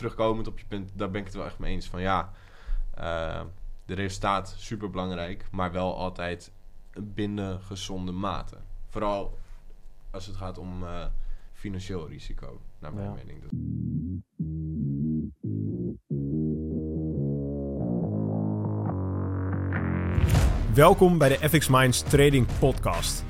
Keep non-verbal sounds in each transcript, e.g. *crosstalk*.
terugkomend op je punt, daar ben ik het wel echt mee eens van ja, uh, de resultaat super belangrijk, maar wel altijd binnen gezonde mate. Vooral als het gaat om uh, financieel risico, naar mijn ja. mening. Welkom bij de FX Minds Trading Podcast.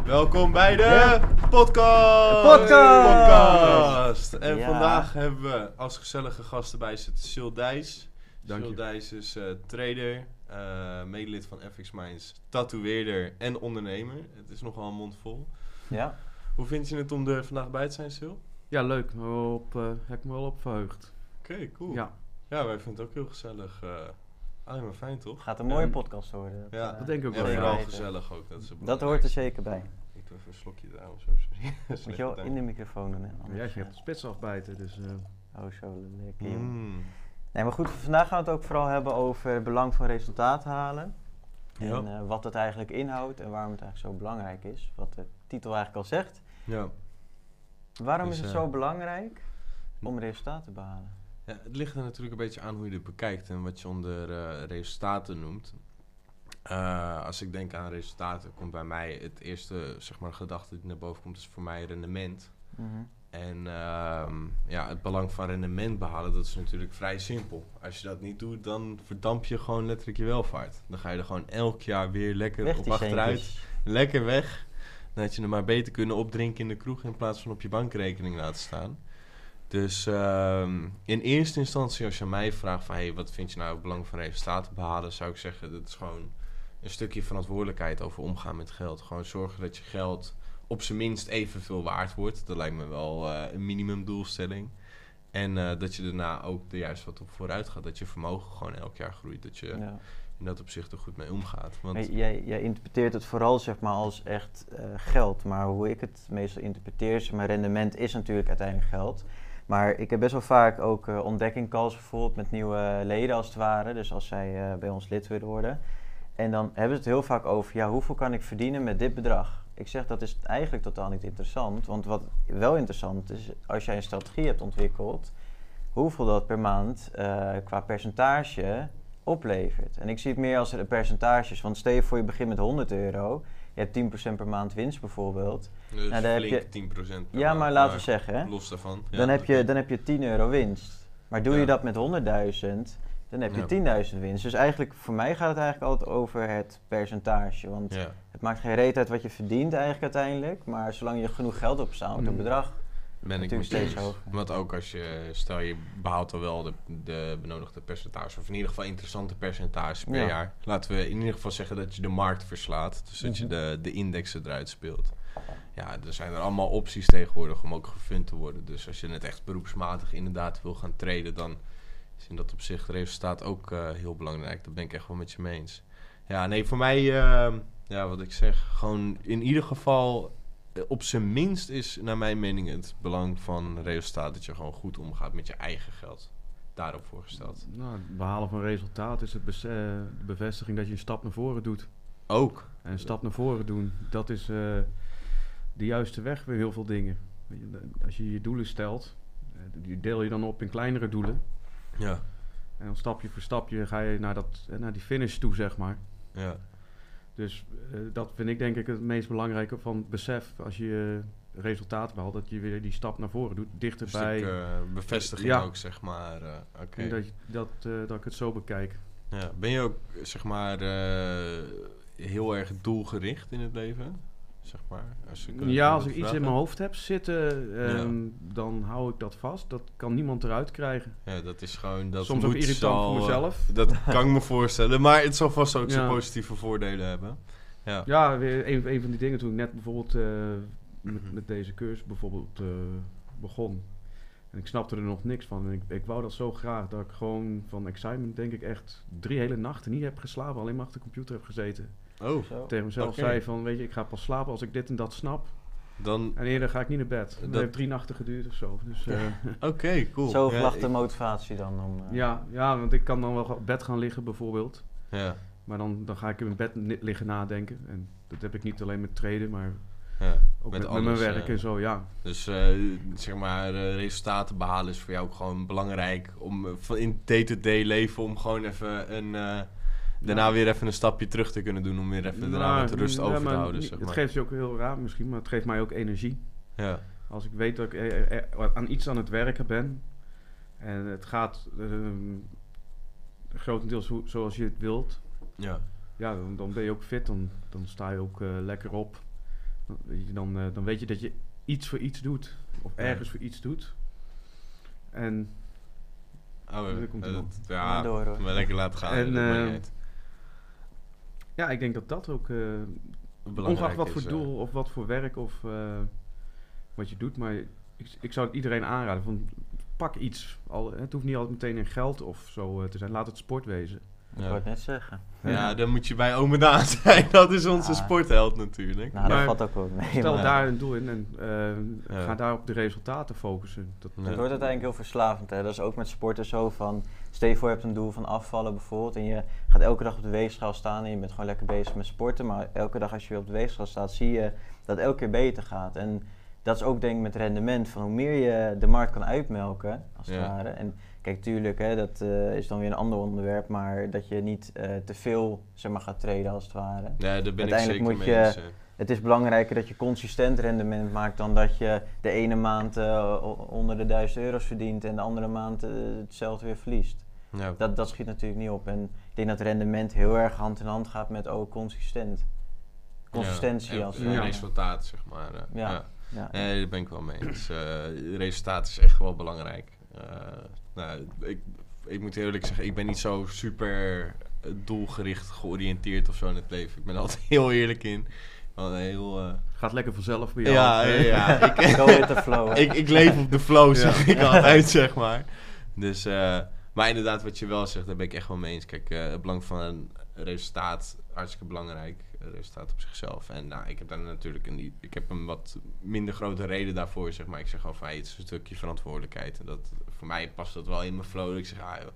Welkom bij de podcast! podcast! podcast. En vandaag hebben we als gezellige gasten bij zitten Sil Dijs. Dank Sil Dijs is uh, trader, uh, medelid van FX Minds, tatoeëerder en ondernemer. Het is nogal een mond vol. Ja. Hoe vind je het om er vandaag bij te zijn, Sil? Ja, leuk. Op, uh, heb ik me wel op verheugd. Oké, cool. Ja. ja, wij vinden het ook heel gezellig. Alleen maar fijn, toch? Gaat een mooie podcast worden. Dat, ja, dat denk ik ook wel. En vooral gezellig ook. Dat, is dat hoort er zeker bij. Ik doe even een slokje trouwens. *laughs* Moet je wel in de microfoon doen. Hè? Ja, je hebt de spits afbijten, dus... Uh. Oh, zo lekker. Mm. Nee, maar goed, vandaag gaan we het ook vooral hebben over het belang van resultaat halen. En uh, wat het eigenlijk inhoudt en waarom het eigenlijk zo belangrijk is. Wat de titel eigenlijk al zegt. Ja. Waarom dus, is het uh, zo belangrijk om resultaat te behalen? Ja, het ligt er natuurlijk een beetje aan hoe je het bekijkt en wat je onder uh, resultaten noemt. Uh, als ik denk aan resultaten, komt bij mij het eerste zeg maar, gedachte die naar boven komt, is voor mij rendement. Mm -hmm. En uh, ja, het belang van rendement behalen, dat is natuurlijk vrij simpel. Als je dat niet doet, dan verdamp je gewoon letterlijk je welvaart. Dan ga je er gewoon elk jaar weer lekker weg op achteruit. Lekker weg. Dan had je er maar beter kunnen opdrinken in de kroeg in plaats van op je bankrekening laten staan. Dus um, in eerste instantie, als je mij vraagt van... Hey, wat vind je nou het belang van resultaten behalen... zou ik zeggen, dat is gewoon een stukje verantwoordelijkheid over omgaan met geld. Gewoon zorgen dat je geld op zijn minst evenveel waard wordt. Dat lijkt me wel uh, een minimumdoelstelling. En uh, dat je daarna ook er juist wat op vooruit gaat. Dat je vermogen gewoon elk jaar groeit. Dat je ja. in dat opzicht er goed mee omgaat. Want jij, jij, interpreteert het vooral zeg maar, als echt uh, geld. Maar hoe ik het meestal interpreteer, zeg maar, rendement is natuurlijk uiteindelijk geld. Maar ik heb best wel vaak ook uh, ontdekking bijvoorbeeld met nieuwe leden als het ware. Dus als zij uh, bij ons lid willen worden. En dan hebben ze het heel vaak over, ja, hoeveel kan ik verdienen met dit bedrag? Ik zeg, dat is eigenlijk totaal niet interessant. Want wat wel interessant is, als jij een strategie hebt ontwikkeld, hoeveel dat per maand uh, qua percentage oplevert. En ik zie het meer als er percentages. Want stel je voor je begint met 100 euro, je hebt 10% per maand winst bijvoorbeeld. Dus nou, dan heb je 10% per Ja, maar laten we zeggen, hè, los daarvan. Ja, dan, heb je, dan heb je 10 euro winst. Maar doe ja. je dat met 100.000, dan heb je ja. 10.000 winst. Dus eigenlijk, voor mij gaat het eigenlijk altijd over het percentage. Want het maakt geen reet uit wat je verdient eigenlijk uiteindelijk. Maar zolang je genoeg geld opstaat, mm. het bedrag ben ik steeds hoger. Want ook als je, stel je behaalt al wel de, de benodigde percentage, of in ieder geval interessante percentage per Ja. jaar. Laten we in ieder geval zeggen dat je de markt verslaat. Dus dat je Mhm. de, de indexen eruit speelt. Ja, er zijn er allemaal opties tegenwoordig om ook gefund te worden. Dus als je het echt beroepsmatig inderdaad wil gaan treden, dan is in dat opzicht resultaat ook eh, heel belangrijk. Dat ben ik echt wel met je mee eens. Ja, nee, voor mij, eh, ja, wat ik zeg, gewoon in ieder geval op zijn minst is naar mijn mening het belang van resultaat dat je gewoon goed omgaat met je eigen geld. Daarop voorgesteld. Nou, het behalen van resultaat is het eh, de bevestiging dat je een stap naar voren doet. Ook. En een stap naar voren doen, dat is eh, de juiste weg bij heel veel dingen. Als je je doelen stelt, eh, die deel je dan op in kleinere doelen. Ja, En dan stapje voor stapje ga je naar, dat, eh, naar die finish toe, zeg maar. ja. Dus eh, dat vind ik denk ik het meest belangrijke van het besef. Als je eh, resultaat behaalt, dat je weer die stap naar voren doet. Een Dichterbij. stuk eh, bevestiging Ja. ook, zeg maar. Oké. En dat, dat, dat ik het zo bekijk. Ja. Ben je ook, zeg maar, heel erg doelgericht in het leven? Zeg maar. Als ik, Ja, als ik iets in mijn hoofd heb zitten, Ja. ehm, dan hou ik dat vast. Dat kan niemand eruit krijgen. Ja, dat is gewoon... Dat Soms ook irritant zal, voor eh, mezelf. Dat kan ik me voorstellen. Maar het zal vast ook zijn positieve voordelen hebben. Ja. Ja, weer een, een van die dingen toen ik net bijvoorbeeld eh, met, Mhm. met deze cursus bijvoorbeeld eh, begon. En ik snapte er nog niks van. En ik, ik wou dat zo graag dat ik gewoon van excitement, denk ik, echt drie hele nachten niet heb geslapen. Alleen maar achter de computer heb gezeten. Oh, Zo. Tegen mezelf zei van, weet je, ik ga pas slapen als ik dit en dat snap. dan... En eerder ga ik niet naar bed. Dat, Dat- heeft drie nachten geduurd of zo. Dus eh, *laughs* Oké, cool. Zo Ja, lag de motivatie dan om... eh, ja, ja, want ik kan dan wel op bed gaan liggen bijvoorbeeld. Ja, Maar dan, dan ga ik in mijn bed liggen nadenken. En dat heb ik niet alleen met traden, maar ja. ook Met met, met alles, mijn werk en zo, ja. Dus eh, zeg maar, eh, resultaten behalen is voor jou ook gewoon belangrijk om van in day-to-day leven om gewoon even een, eh, daarna weer even een stapje terug te kunnen doen om weer even daarna Nou, wat rust ja, over te houden. Zeg Het maar. geeft je ook heel raar misschien, maar het geeft mij ook energie. Ja, Als ik weet dat ik eh, eh, aan iets aan het werken ben en het gaat ehm, grotendeels hoe, zoals je het wilt, ja, ja, dan, dan ben je ook fit, dan, dan sta je ook eh, lekker op. Dan weet, je, dan, eh, dan weet je dat je iets voor iets doet, of ergens voor iets doet. En oh, komt eh, dat- Ga ja, maar door, hoor. maar lekker laten gaan. En, maakt niet eh, uit. Ja, ik denk dat dat ook, eh, Belangrijk ongeacht wat is, voor eh, doel of wat voor werk of eh, wat je doet, maar ik, ik zou het iedereen aanraden van pak iets. Al, het hoeft niet altijd meteen in geld of zo te zijn, laat het sport wezen. Ik wou ja. het net zeggen. ja, dan moet je bij Ome Daan *laughs* zijn. Dat is onze Ah. sportheld natuurlijk. Nou, Maar dat valt ook wel mee. Stel maar daar een doel in en Ja. ga daar op de resultaten focussen. Dat, wordt uiteindelijk heel verslavend. Hè? Dat is ook met sporten zo van... Stel je voor je hebt een doel van afvallen bijvoorbeeld... en je gaat elke dag op de weegschaal staan... en je bent gewoon lekker bezig met sporten... maar elke dag als je weer op de weegschaal staat... zie je dat het elke keer beter gaat. En dat is ook denk ik met rendement... van hoe meer je de markt kan uitmelken, als het Ja. ware... En kijk, tuurlijk, hè, dat eh, is dan weer een ander onderwerp... maar dat je niet eh, te veel zeg maar, gaat treden, als het ware. Ja, daar ben ik zeker moet mee je- eens. eh. Het is belangrijker dat je consistent rendement maakt dan dat je de ene maand eh, onder de 1000 euro's verdient en de andere maand hetzelfde weer verliest. Ja, Dat, dat schiet natuurlijk niet op. En ik denk dat rendement heel erg hand in hand gaat met ook consistent. Consistentie ja, als en, resultaat, zeg maar. eh, Ja. ja. Ja. Nee, daar ben ik wel mee eens. Eh resultaat is echt wel belangrijk. Eh, nou, ik, ik moet eerlijk zeggen, ik ben niet zo super doelgericht georiënteerd of zo in het leven. Ik ben er altijd heel eerlijk in. Wel heel... eh, gaat lekker vanzelf bij jou. ja, ja, ja. *laughs* Ik, Go with the flow. ik, ik leef op de flow, Ja. zeg ik altijd, zeg maar. Dus, eh, maar inderdaad, wat je wel zegt, daar ben ik echt wel mee eens. Kijk, eh, het belang van een resultaat, hartstikke belangrijk. Een resultaat op zichzelf. En nou, ik heb daar natuurlijk een, ik heb een wat minder grote reden daarvoor, zeg maar. Ik zeg gewoon van, het is een stukje verantwoordelijkheid. En dat, voor mij past dat wel in mijn flow. Ik zeg, ah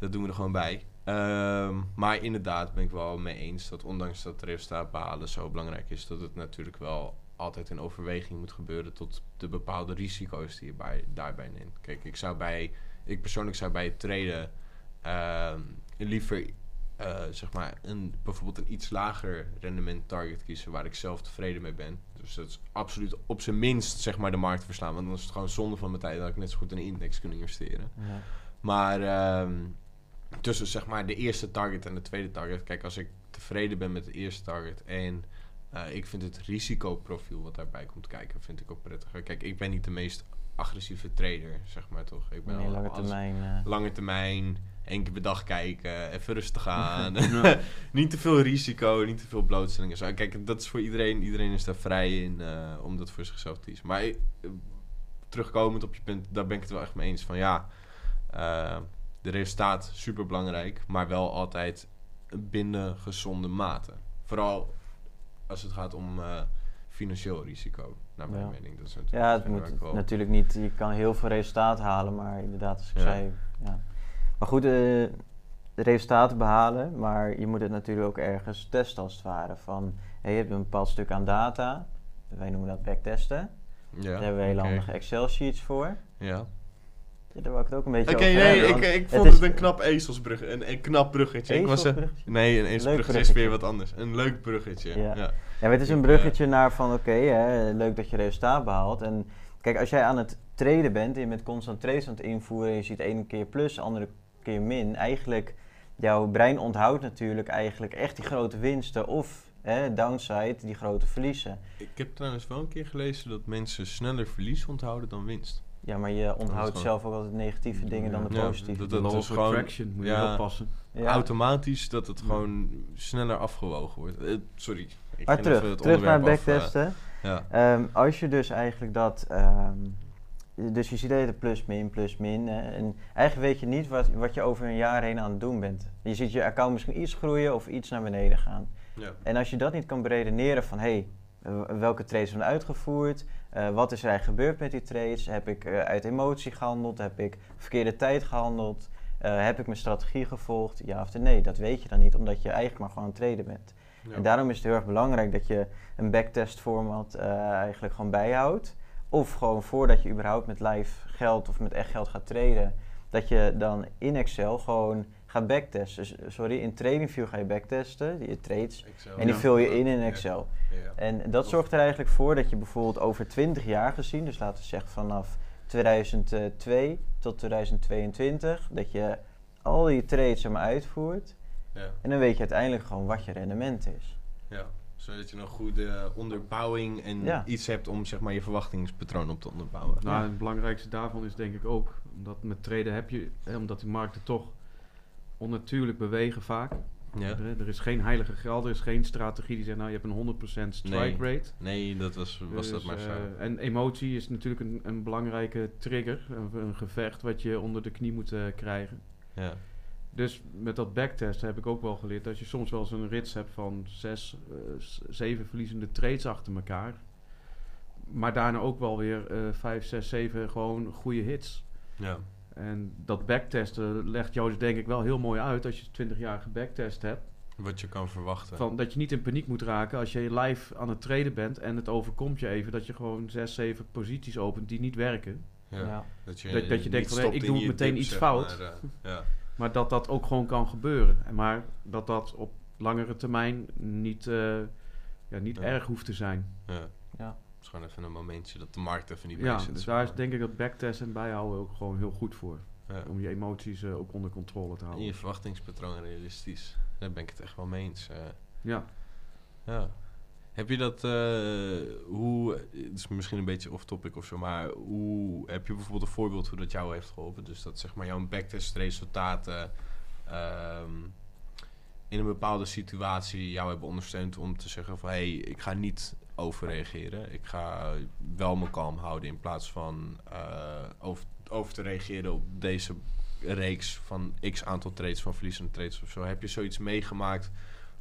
dat doen we er gewoon bij. Ehm, maar inderdaad ben ik wel mee eens dat ondanks dat resultaat behalen zo belangrijk is, dat het natuurlijk wel altijd in overweging moet gebeuren tot de bepaalde risico's die je bij, daarbij neemt. Kijk, ik zou bij, ik persoonlijk zou bij het traden ehm, liever eh, zeg maar een, bijvoorbeeld een iets lager rendement target kiezen waar ik zelf tevreden mee ben. Dus dat is absoluut op zijn minst zeg maar de markt verslaan, want dan is het gewoon zonde van mijn tijd dat ik net zo goed in een index kunnen investeren. Ja. Maar ehm, tussen zeg maar de eerste target en de tweede target. Kijk, als ik tevreden ben met de eerste target en eh, ik vind het risicoprofiel wat daarbij komt kijken, vind ik ook prettiger. Kijk, ik ben niet de meest agressieve trader, zeg maar toch. Ik ben Nee, al- lange termijn. eh, lange termijn, één keer per dag kijken, even rustig *laughs* aan. *laughs* Niet te veel risico, niet te veel blootstellingen. Zo. Kijk, dat is voor iedereen. Iedereen is daar vrij in eh, om dat voor zichzelf te kiezen. Maar terugkomend op je punt, daar ben ik het wel echt mee eens. Van ja, de resultaat super belangrijk, maar wel altijd binnen gezonde mate. Vooral als het gaat om eh, financieel risico, naar mijn Ja. mening. Dat is natuurlijk Ja, het moet wel- natuurlijk niet. Je kan heel veel resultaat halen, maar inderdaad, als ik Ja. zei. Ja. Maar goed, eh, de resultaten behalen, maar je moet het natuurlijk ook ergens testen als het ware. Van hey, je hebt een bepaald stuk aan data, wij noemen dat backtesten. Ja, Daar hebben we hele handige Excel-sheets voor. Ja. Ja, daar wil ik het ook een beetje Oké, nee, hebben, ik, ik het vond is- het een knap ezelsbrug, een, een knap bruggetje. Ik was, eh, nee, een ezelsbruggetje is weer wat anders. Een leuk bruggetje. Ja. Ja. Ja, maar het is een bruggetje naar van oké, leuk dat je resultaat behaalt. En kijk, als jij aan het traden bent en je bent constant trades aan het invoeren en je ziet de ene keer plus, de andere keer min. Eigenlijk, jouw brein onthoudt natuurlijk eigenlijk echt die grote winsten of hè, downside, die grote verliezen. Ik heb trouwens wel een keer gelezen dat mensen sneller verlies onthouden dan winst. Ja, maar je onthoudt zelf ook altijd negatieve dingen dan de Ja, positieve. dat- De dat is gewoon- attraction, moet je ja. oppassen. Ja. Automatisch dat het gewoon sneller afgewogen wordt. Eh, sorry. Ik Maar terug, even het terug naar eh, backtesten. ja. Ehm, als je dus eigenlijk dat, ehm, dus je ziet het plus min, plus min. hè. en eigenlijk weet je niet wat, wat je over een jaar heen aan het doen bent. Je ziet je account misschien iets groeien of iets naar beneden gaan. Ja. En als je dat niet kan beredeneren van hé, hey, eh, welke trades zijn uitgevoerd? Eh, wat is er eigenlijk gebeurd met die trades? Heb ik eh, uit emotie gehandeld? Heb ik verkeerde tijd gehandeld? Eh, heb ik mijn strategie gevolgd? Ja of nee? Dat weet je dan niet, omdat je eigenlijk maar gewoon aan het traden bent. Ja. En daarom is het heel erg belangrijk dat je een backtest format eigenlijk gewoon bijhoudt. Of gewoon voordat je überhaupt met live geld of met echt geld gaat traden, dat je dan in Excel gewoon gaat backtesten. Dus, sorry, in TradingView ga je backtesten, je trades. Excel. En die Ja. vul je in in. Excel. Ja. En dat zorgt er eigenlijk voor dat je bijvoorbeeld over 20 jaar gezien, dus laten we zeggen vanaf 2002 tot 2022, dat je al die trades er maar uitvoert. Ja. En dan weet je uiteindelijk gewoon wat je rendement is. Ja, zodat je een goede onderbouwing en Ja. iets hebt om zeg maar je verwachtingspatroon op te onderbouwen. Nou, Ja. het belangrijkste daarvan is denk ik ook, omdat met traden heb je, hè, omdat die markten toch onnatuurlijk bewegen vaak. Ja. Er, is geen heilige geld, er is geen strategie die zegt, nou je hebt een 100% strike rate. Nee, dat was, was dat Dus, maar zo. eh, en emotie is natuurlijk een, een belangrijke trigger, een, een gevecht wat je onder de knie moet eh, krijgen. ja. Dus met dat backtest heb ik ook wel geleerd dat je soms wel eens een rits hebt van zes, s- zeven verliezende trades achter elkaar. Maar daarna ook wel weer vijf, zes, zeven gewoon goede hits. Ja. En dat backtesten legt jou dus denk ik wel heel mooi uit als je 20 jaar gebacktest hebt. Wat je kan verwachten. Van, dat je niet in paniek moet raken als je live aan het traden bent en het overkomt je even dat je gewoon zes, zeven posities opent die niet werken. ja. Dat je, Dat- dat je denkt van, ik doe meteen dip, iets fout. maar, eh, ja. *laughs* Maar dat dat ook gewoon kan gebeuren. En Maar dat dat op langere termijn niet, eh, ja, niet Ja. erg hoeft te zijn. ja. Ja. Het is gewoon even een momentje dat de markt even niet Ja, mee zit. dus daar is denk ik dat backtest en bijhouden ook gewoon heel goed voor. Ja. Om je emoties eh, ook onder controle te En houden. je verwachtingspatroon realistisch. Daar ben ik het echt wel mee eens. eh. Ja. Ja. Heb je dat, eh, hoe, het is misschien een beetje off-topic of zo, maar hoe, heb je bijvoorbeeld een voorbeeld hoe dat jou heeft geholpen? Dus dat zeg maar jouw backtest-resultaten ehm, in een bepaalde situatie jou hebben ondersteund om te zeggen van, hé, hey, ik ga niet overreageren. Ik ga wel me kalm houden in plaats van eh, over, over te reageren op deze reeks van x aantal trades, van verliezende trades of zo. Heb je zoiets meegemaakt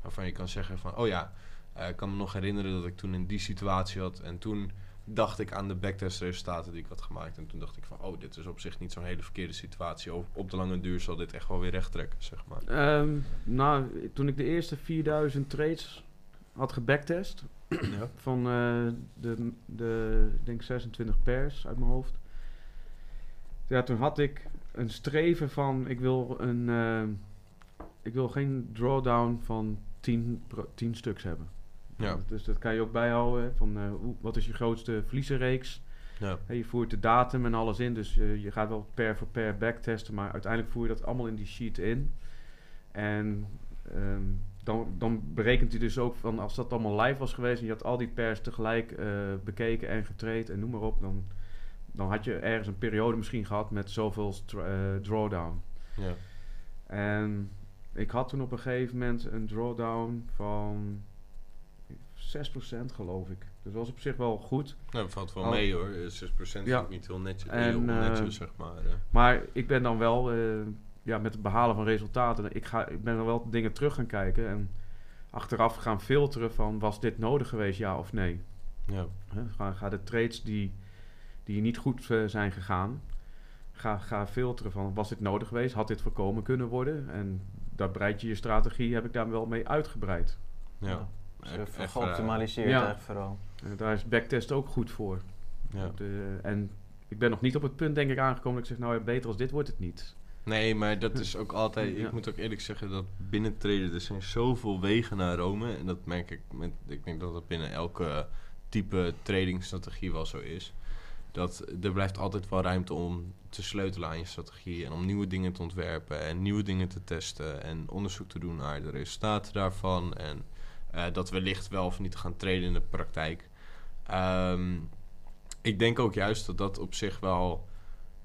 waarvan je kan zeggen van, oh ja, eh, ik kan me nog herinneren dat ik toen in die situatie had. En toen dacht ik aan de backtestresultaten die ik had gemaakt. En toen dacht ik van, oh, dit is op zich niet zo'n hele verkeerde situatie. Op, op de lange duur zal dit echt wel weer recht trekken, zeg maar. Ehm, nou, toen ik de eerste 4000 trades had gebacktest, Ja. *clears throat* van eh, de, de, denk 26 pairs uit mijn hoofd. Ja, toen had ik een streven van, ik wil een, eh, ik wil geen drawdown van 10, pro- 10 stuks hebben. Ja. Dus dat kan je ook bijhouden, van hoe, wat is je grootste verliezenreeks? Ja. Je voert de datum en alles in, dus je gaat wel per voor per backtesten, maar uiteindelijk voer je dat allemaal in die sheet in. En ehm, dan, dan berekent hij dus ook van als dat allemaal live was geweest en je had al die pairs tegelijk eh, bekeken en getraind en noem maar op, dan, dan had je ergens een periode misschien gehad met zoveel eh, drawdown. Ja. En ik had toen op een gegeven moment een drawdown van 6% geloof ik. Dus dat was op zich wel goed. Nou, dat valt wel Oh. mee hoor. 6% Ja. is ook niet heel netjes, En, heel eh, zeg maar. eh. Maar ik ben dan wel, eh, ja, met het behalen van resultaten, ik, ga, ik ben dan wel dingen terug gaan kijken en achteraf gaan filteren van was dit nodig geweest, ja of nee. ja. Hè, Ga, ga de trades die, die niet goed eh, zijn gegaan, ga, ga filteren van was dit nodig geweest, had dit voorkomen kunnen worden. En daar breid je je strategie, heb ik daar wel mee uitgebreid. ja. Dus, Echt- eh, echt, geoptimaliseerd Ja. eigenlijk vooral. En daar is backtest ook goed voor. ja. De, en ik ben nog niet op het punt, denk ik, aangekomen dat ik zeg, nou ja, beter als dit wordt het niet. Nee, maar dat is ook altijd... *laughs* Ja. Ik moet ook eerlijk zeggen dat binnen traden... Er zijn zoveel wegen naar Rome. En dat merk ik met... Ik denk dat dat binnen elke type tradingstrategie wel zo is. Dat er blijft altijd wel ruimte om te sleutelen aan je strategie. En om nieuwe dingen te ontwerpen. En nieuwe dingen te testen. En onderzoek te doen naar de resultaten daarvan. En eh, dat wellicht wel of niet te gaan traden in de praktijk. Ehm, ik denk ook juist dat dat op zich wel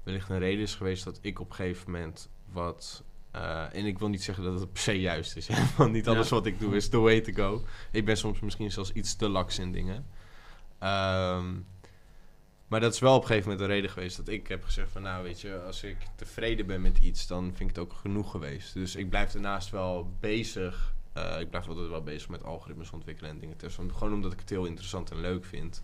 wellicht een reden is geweest dat ik op een gegeven moment wat. eh, en ik wil niet zeggen dat het per se juist is. hè, *laughs* Want niet alles Ja. wat ik doe is the way to go. Ik ben soms misschien zelfs iets te laks in dingen. Ehm, Maar dat is wel op een gegeven moment de reden geweest dat ik heb gezegd van nou weet je, als ik tevreden ben met iets, dan vind ik het ook genoeg geweest. Dus ik blijf daarnaast wel bezig. Eh, ik blijf altijd wel bezig met algoritmes ontwikkelen en dingen testen. Gewoon omdat ik het heel interessant en leuk vind.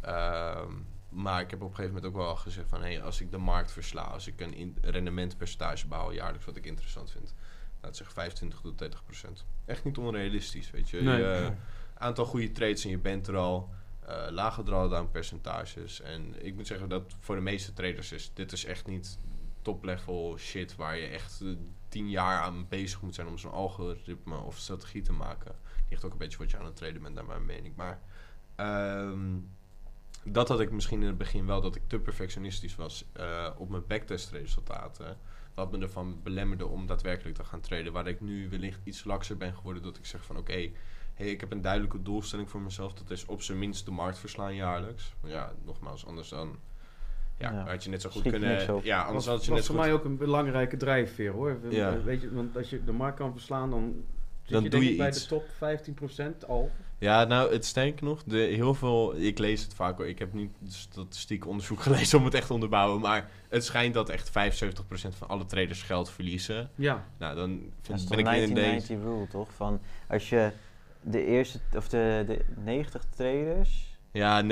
Ehm, maar ik heb op een gegeven moment ook wel gezegd van hey, als ik de markt versla, als ik een rendementpercentage behaal jaarlijks wat ik interessant vind. Laat zeg 25 tot 30 procent. Echt niet onrealistisch, weet je. Nee. je aantal goede trades en je bent er al. eh lage drawdown percentages. En ik moet zeggen dat voor de meeste traders is dit is echt niet top level shit waar je echt eh, tien jaar aan bezig moet zijn om zo'n algoritme of strategie te maken. Ligt ook een beetje wat je aan het traden bent, naar mijn mening. Maar ehm, dat had ik misschien in het begin wel, dat ik te perfectionistisch was eh, op mijn backtest-resultaten. Wat me ervan belemmerde om daadwerkelijk te gaan traden. Waar ik nu wellicht iets lakser ben geworden, dat ik zeg van oké, hey, ik heb een duidelijke doelstelling voor mezelf. Dat is op zijn minst de markt verslaan jaarlijks. Ja, nogmaals, anders dan ja, Ja. had je net zo goed kunnen... Ja, anders was, had je was net zo voor goed... mij ook een belangrijke drijfveer hoor. Ja. Weet je, want als je de markt kan verslaan, dan zit Dan je doe je ik bij iets. de top 15% al. Ja, nou, het sterker nog, de, heel veel, ik lees het vaak hoor. Ik heb niet statistiek onderzoek *laughs* gelezen om het echt te onderbouwen. Maar het schijnt dat echt 75% van alle traders geld verliezen. Ja, Nou, dan vind, ben ik in 1990 deze. rule, toch? Van als je de eerste, of de, de 90 traders... Ja, 90%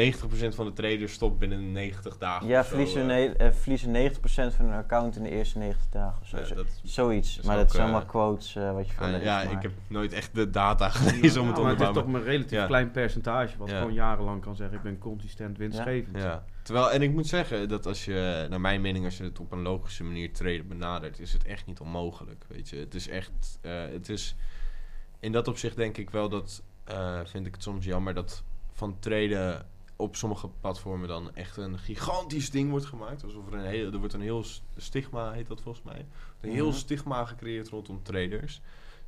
van de traders stopt binnen 90 dagen. Ja, of zo, verliezen, eh. ne- eh, verliezen 90% van hun account in de eerste 90 dagen of zo. Ja, Zo- dat, Zoiets. is maar ook, dat zijn eh, allemaal quotes eh, wat je van leest. ja, maar- ik heb nooit echt de data *laughs* gelezen om het te maar het is onderbouwen. toch maar een relatief Ja. klein percentage wat Ja. gewoon jarenlang kan zeggen ik ben consistent winstgevend. Ja. Terwijl, en ik moet zeggen dat als je, naar mijn mening, als je het op een logische manier traden benadert, is het echt niet onmogelijk. Weet je, het is echt, eh, het is, in dat opzicht denk ik wel dat, eh, vind ik het soms jammer dat van traden op sommige platformen dan echt een gigantisch ding wordt gemaakt. Alsof er een heel, er wordt een heel stigma, heet dat volgens mij. Een heel Mhm. stigma gecreëerd rondom traders.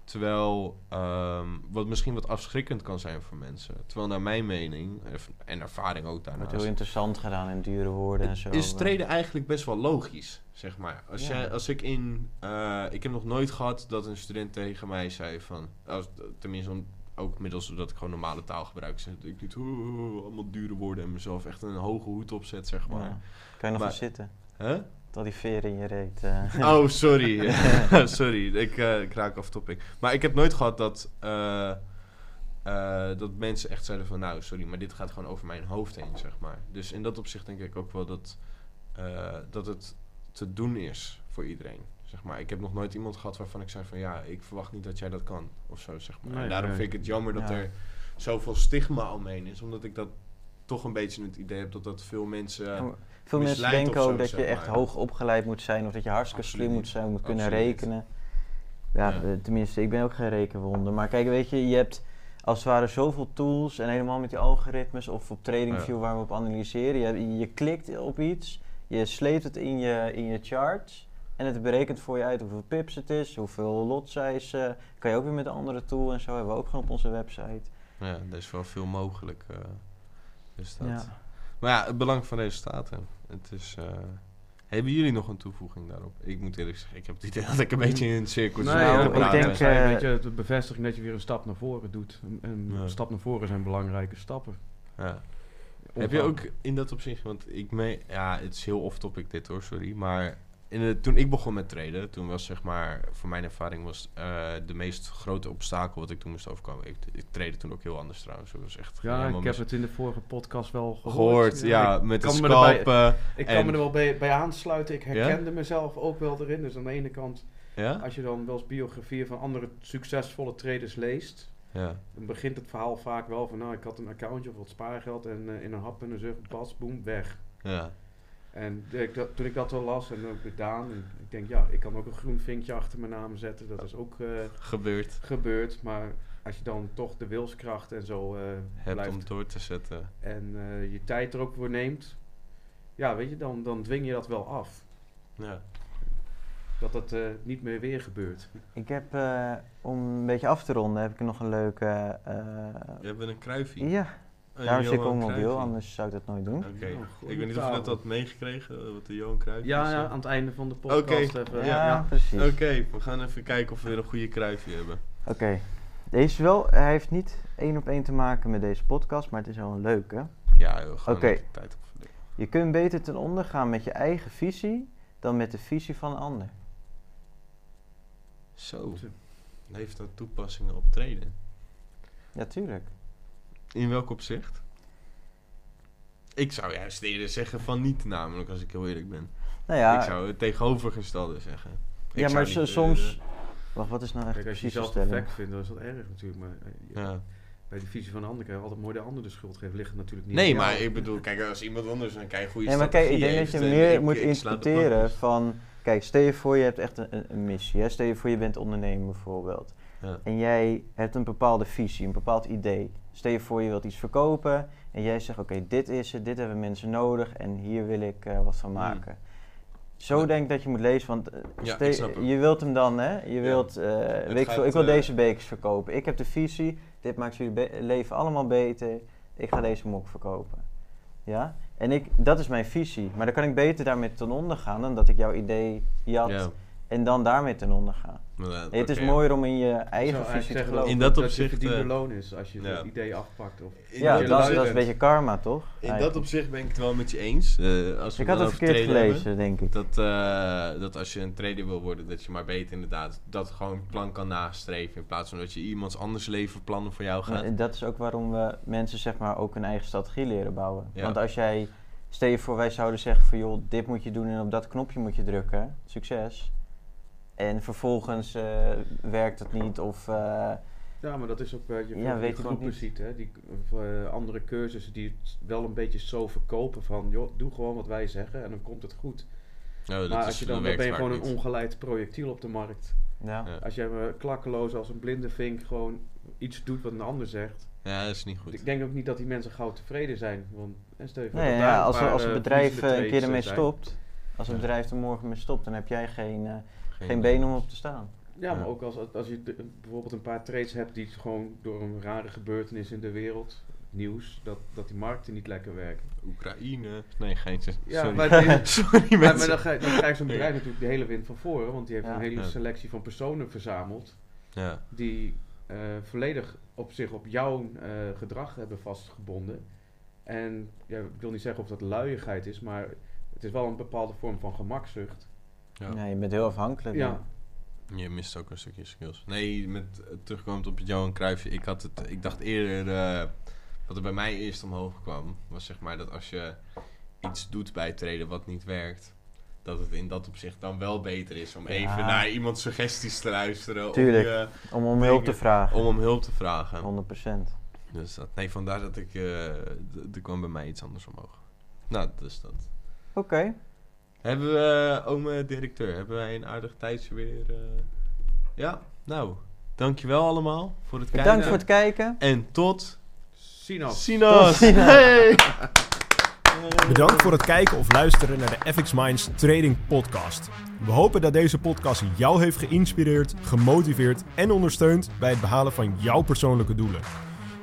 Terwijl, ehm, wat misschien wat afschrikkend kan zijn voor mensen. Terwijl naar mijn mening, en ervaring ook wordt daarnaast... heel interessant gedaan in dure woorden en zo. Is eh. traden eigenlijk best wel logisch, zeg maar. Als, Ja. jij, als ik in... eh, ik heb nog nooit gehad dat een student tegen mij zei van... Als, tenminste, om- ook middels dat ik gewoon normale taal gebruik. Zeg, ik niet "Oeh, oeh, allemaal dure woorden en mezelf echt een hoge hoed opzet, zeg maar. Ja. Kan je nog eens zitten? Huh? Tot die veren in je reet. eh. Oh, sorry. *laughs* *laughs* sorry, ik, eh, ik raak af topic. Maar ik heb nooit gehad dat, eh, dat mensen echt zeiden van... Nou, sorry, maar dit gaat gewoon over mijn hoofd heen, zeg maar. Dus in dat opzicht denk ik ook wel dat, dat het te doen is voor iedereen. Zeg maar. Ik heb nog nooit iemand gehad waarvan ik zei van... Ja, ik verwacht niet dat jij dat kan. Of zo, zeg maar. Nee, en daarom nee. vind ik het jammer dat Ja. er zoveel stigma omheen is. Omdat ik dat toch een beetje het idee heb dat dat veel mensen... Ja, maar Veel mensen denken zo, ook dat je echt hoog opgeleid moet zijn of dat je hartstikke slim moet zijn, moet kunnen Absoluut rekenen. Ja, Ja. eh, tenminste, ik ben ook geen rekenwonder. Maar kijk, weet je, je hebt als het ware zoveel tools en helemaal met die algoritmes of op TradingView Ja. waar we op analyseren. Je, je klikt op iets, je sleept het in je, in je charts en het berekent voor je uit hoeveel pips het is, hoeveel lot size. eh, kan je ook weer met een andere tool en zo hebben we ook gewoon op onze website. Ja, er is wel veel mogelijk. eh, dus dat. Ja. Maar ja, het belang van resultaten. Het is, eh, hebben jullie nog een toevoeging daarop? Ik moet eerlijk zeggen, ik heb het idee *laughs* dat ik een beetje in een cirkel Nee, zit Nou, te ik denk, zei, eh, weet je, de bevestiging dat je weer een stap naar voren doet. En, en Ja. een stap naar voren zijn belangrijke stappen. ja. Heb je ook in dat opzicht, want ik mee, ja, het is heel off-topic dit hoor, sorry, maar in de, toen ik begon met traden, toen was zeg maar, voor mijn ervaring was eh, de meest grote obstakel wat ik toen moest overkomen. Ik, ik trade toen ook heel anders trouwens, dat was echt Ja, ik heb het in de vorige podcast wel gehoord. gehoord, ja, met de scalpen. Ik En- kan me er wel bij, bij aansluiten. Ik Ja? herkende mezelf ook wel erin. Dus aan de ene kant, Ja? als je dan wel eens biografieën van andere succesvolle traders leest, Ja. dan begint het verhaal vaak wel van, nou, ik had een accountje of wat spaargeld en eh, in een hap en een zucht, pas, boem, weg. Ja. En de- ik dat- toen ik dat al las en ook gedaan, en ik denk, ja, ik kan ook een groen vinkje achter mijn naam zetten. Dat is ook eh, Gebeurd. gebeurd. Maar als je dan toch de wilskracht en zo eh, Hebt blijft om door te zetten. en eh, je tijd er ook voor neemt, ja, weet je, dan, dan dwing je dat wel af. Ja. Dat dat eh, niet meer weer gebeurt. Ik heb, eh, om een beetje af te ronden, heb ik nog een leuke... eh, Je hebt een kruifje. ja, daarom zit ik op mobiel, anders zou ik dat nooit doen. Oké. Oh, goeie ik weet niet of je net had meegekregen, wat de Johan Cruijff Ja, is, ja, aan het einde van de podcast Oké. even. Ja, Ja, ja. precies. Oké, we gaan even kijken of we weer een goede kruifje hebben. Oké. Deze wel, hij heeft niet één op één te maken met deze podcast, maar het is wel een leuke. Ja, joh, gewoon Oké. tijd op. Je kunt beter ten onder gaan met je eigen visie dan met de visie van een ander. Zo. Heeft dat toepassingen op treden? Ja, tuurlijk. In welk opzicht? Ik zou juist eerder zeggen van niet, namelijk, als ik heel eerlijk ben. Nou ja, Ik zou het tegenovergestelde zeggen. Ik ja maar niet, eh, soms... Wacht, wat is nou echt Kijk, als je de jezelf stelling? perfect vindt, dan is dat erg natuurlijk. Maar eh, ja. bij de visie van een ander kan je altijd mooi de ander de schuld geven. Ligt het natuurlijk niet Nee, aan jou. maar ik bedoel, kijk, als iemand anders een kei goede Nee, maar kijk, ik denk dat je meer ik- moet ik de interpreteren van... Kijk, stel je voor je hebt echt een, een- een missie. Hè? Stel je voor je bent ondernemer bijvoorbeeld. Ja. En jij hebt een bepaalde visie, een bepaald idee. Stel je voor je wilt iets verkopen. En jij zegt, oké, dit is het, dit hebben mensen nodig. En hier wil ik eh, wat van Hmm. maken. Zo Ja. denk ik dat je moet lezen, want eh, Ja, je wilt hem dan, hè? Je wilt, eh, weet ik, gaat, veel, ik wil deze bekers verkopen. Ik heb de visie, dit maakt jullie leven allemaal beter. Ik ga deze mok verkopen. Ja? En ik, dat is mijn visie. Maar dan kan ik beter daarmee ten onder gaan dan dat ik jouw idee jat Ja. En dan daarmee ten onder ga. Maar, eh, Nee, het is mooier om in je eigen visie te geloven. In dat, dat dat je opzicht, verdiende eh, loon is als je ja. het idee afpakt. Of ja, dat, dat is een beetje karma, toch? In dat opzicht ben ik het wel met je eens. eh, als we Ik had het verkeerd hebben. gelezen, denk ik. Dat, eh, dat als je een trader wil worden, dat je maar beter inderdaad dat gewoon plan kan nastreven. In plaats van dat je iemands anders leven plannen voor jou gaat. Maar dat is ook waarom we mensen zeg maar ook hun eigen strategie leren bouwen. Ja. Want als jij, stel je voor wij zouden zeggen van joh, dit moet je doen en op dat knopje moet je drukken, succes. En vervolgens eh, werkt het niet of eh, Ja, maar dat is ook wat je Ja, ja, weet die ook groepen niet. ziet. Hè? Die eh, andere cursussen die het wel een beetje zo verkopen van... joh, doe gewoon wat wij zeggen en dan komt het goed. Nou, dat maar is- als je dan, dan ben je gewoon een ongeleid projectiel op de markt. ja. Ja. Als jij eh, klakkeloos als een blinde vink gewoon iets doet wat een ander zegt... Ja, dat is niet goed. Ik denk ook niet dat die mensen gauw tevreden zijn. Want, en stel je voor Nee, ja, als, paar, als een eh, bedrijf eh, een keer ermee eh, zijn. stopt, als een bedrijf er morgen mee stopt, dan heb jij geen, eh, Geen- geen benen om op te staan. Ja, maar Ja. ook als, als je de- bijvoorbeeld een paar trades hebt die gewoon door een rare gebeurtenis in de wereld, nieuws, dat, dat die markten niet lekker werken. Oekraïne. Nee, geintje. Ja, Sorry. maar, deze- *laughs* Sorry Ja, mensen. maar dan, ga, je- dan krijgt zo'n bedrijf natuurlijk de hele wind van voren, want die heeft Ja. een hele Ja. selectie van personen verzameld Ja. die eh, volledig op zich op jouw eh, gedrag hebben vastgebonden. En ja, ik wil niet zeggen of dat luiigheid is, maar het is wel een bepaalde vorm van gemakzucht. Ja. Ja. je bent heel afhankelijk. Ja, Je mist ook een stukje skills. Nee, met eh, terugkomend op het Johan Cruijff. Ik, had het, ik dacht eerder, eh, wat er bij mij eerst omhoog kwam, was zeg maar dat als je iets doet bij traden wat niet werkt, dat het in dat opzicht dan wel beter is om Ja. even naar iemands suggesties te luisteren. Tuurlijk. Om, je- Om om hulp te vragen. om om hulp te vragen. 100%. Dus dat, nee, vandaar dat ik, eh, er kwam bij mij iets anders omhoog. Nou, dus dat. Oké. Hebben we, uh, ome directeur, hebben wij een aardig tijdje weer? eh? Ja, nou, dankjewel allemaal voor het kijken. Bedankt voor het kijken. En tot Sinas. Sinas. Tot. Hey. Bedankt voor het kijken of luisteren naar de FX Minds Trading Podcast. We hopen dat deze podcast jou heeft geïnspireerd, gemotiveerd en ondersteund bij het behalen van jouw persoonlijke doelen.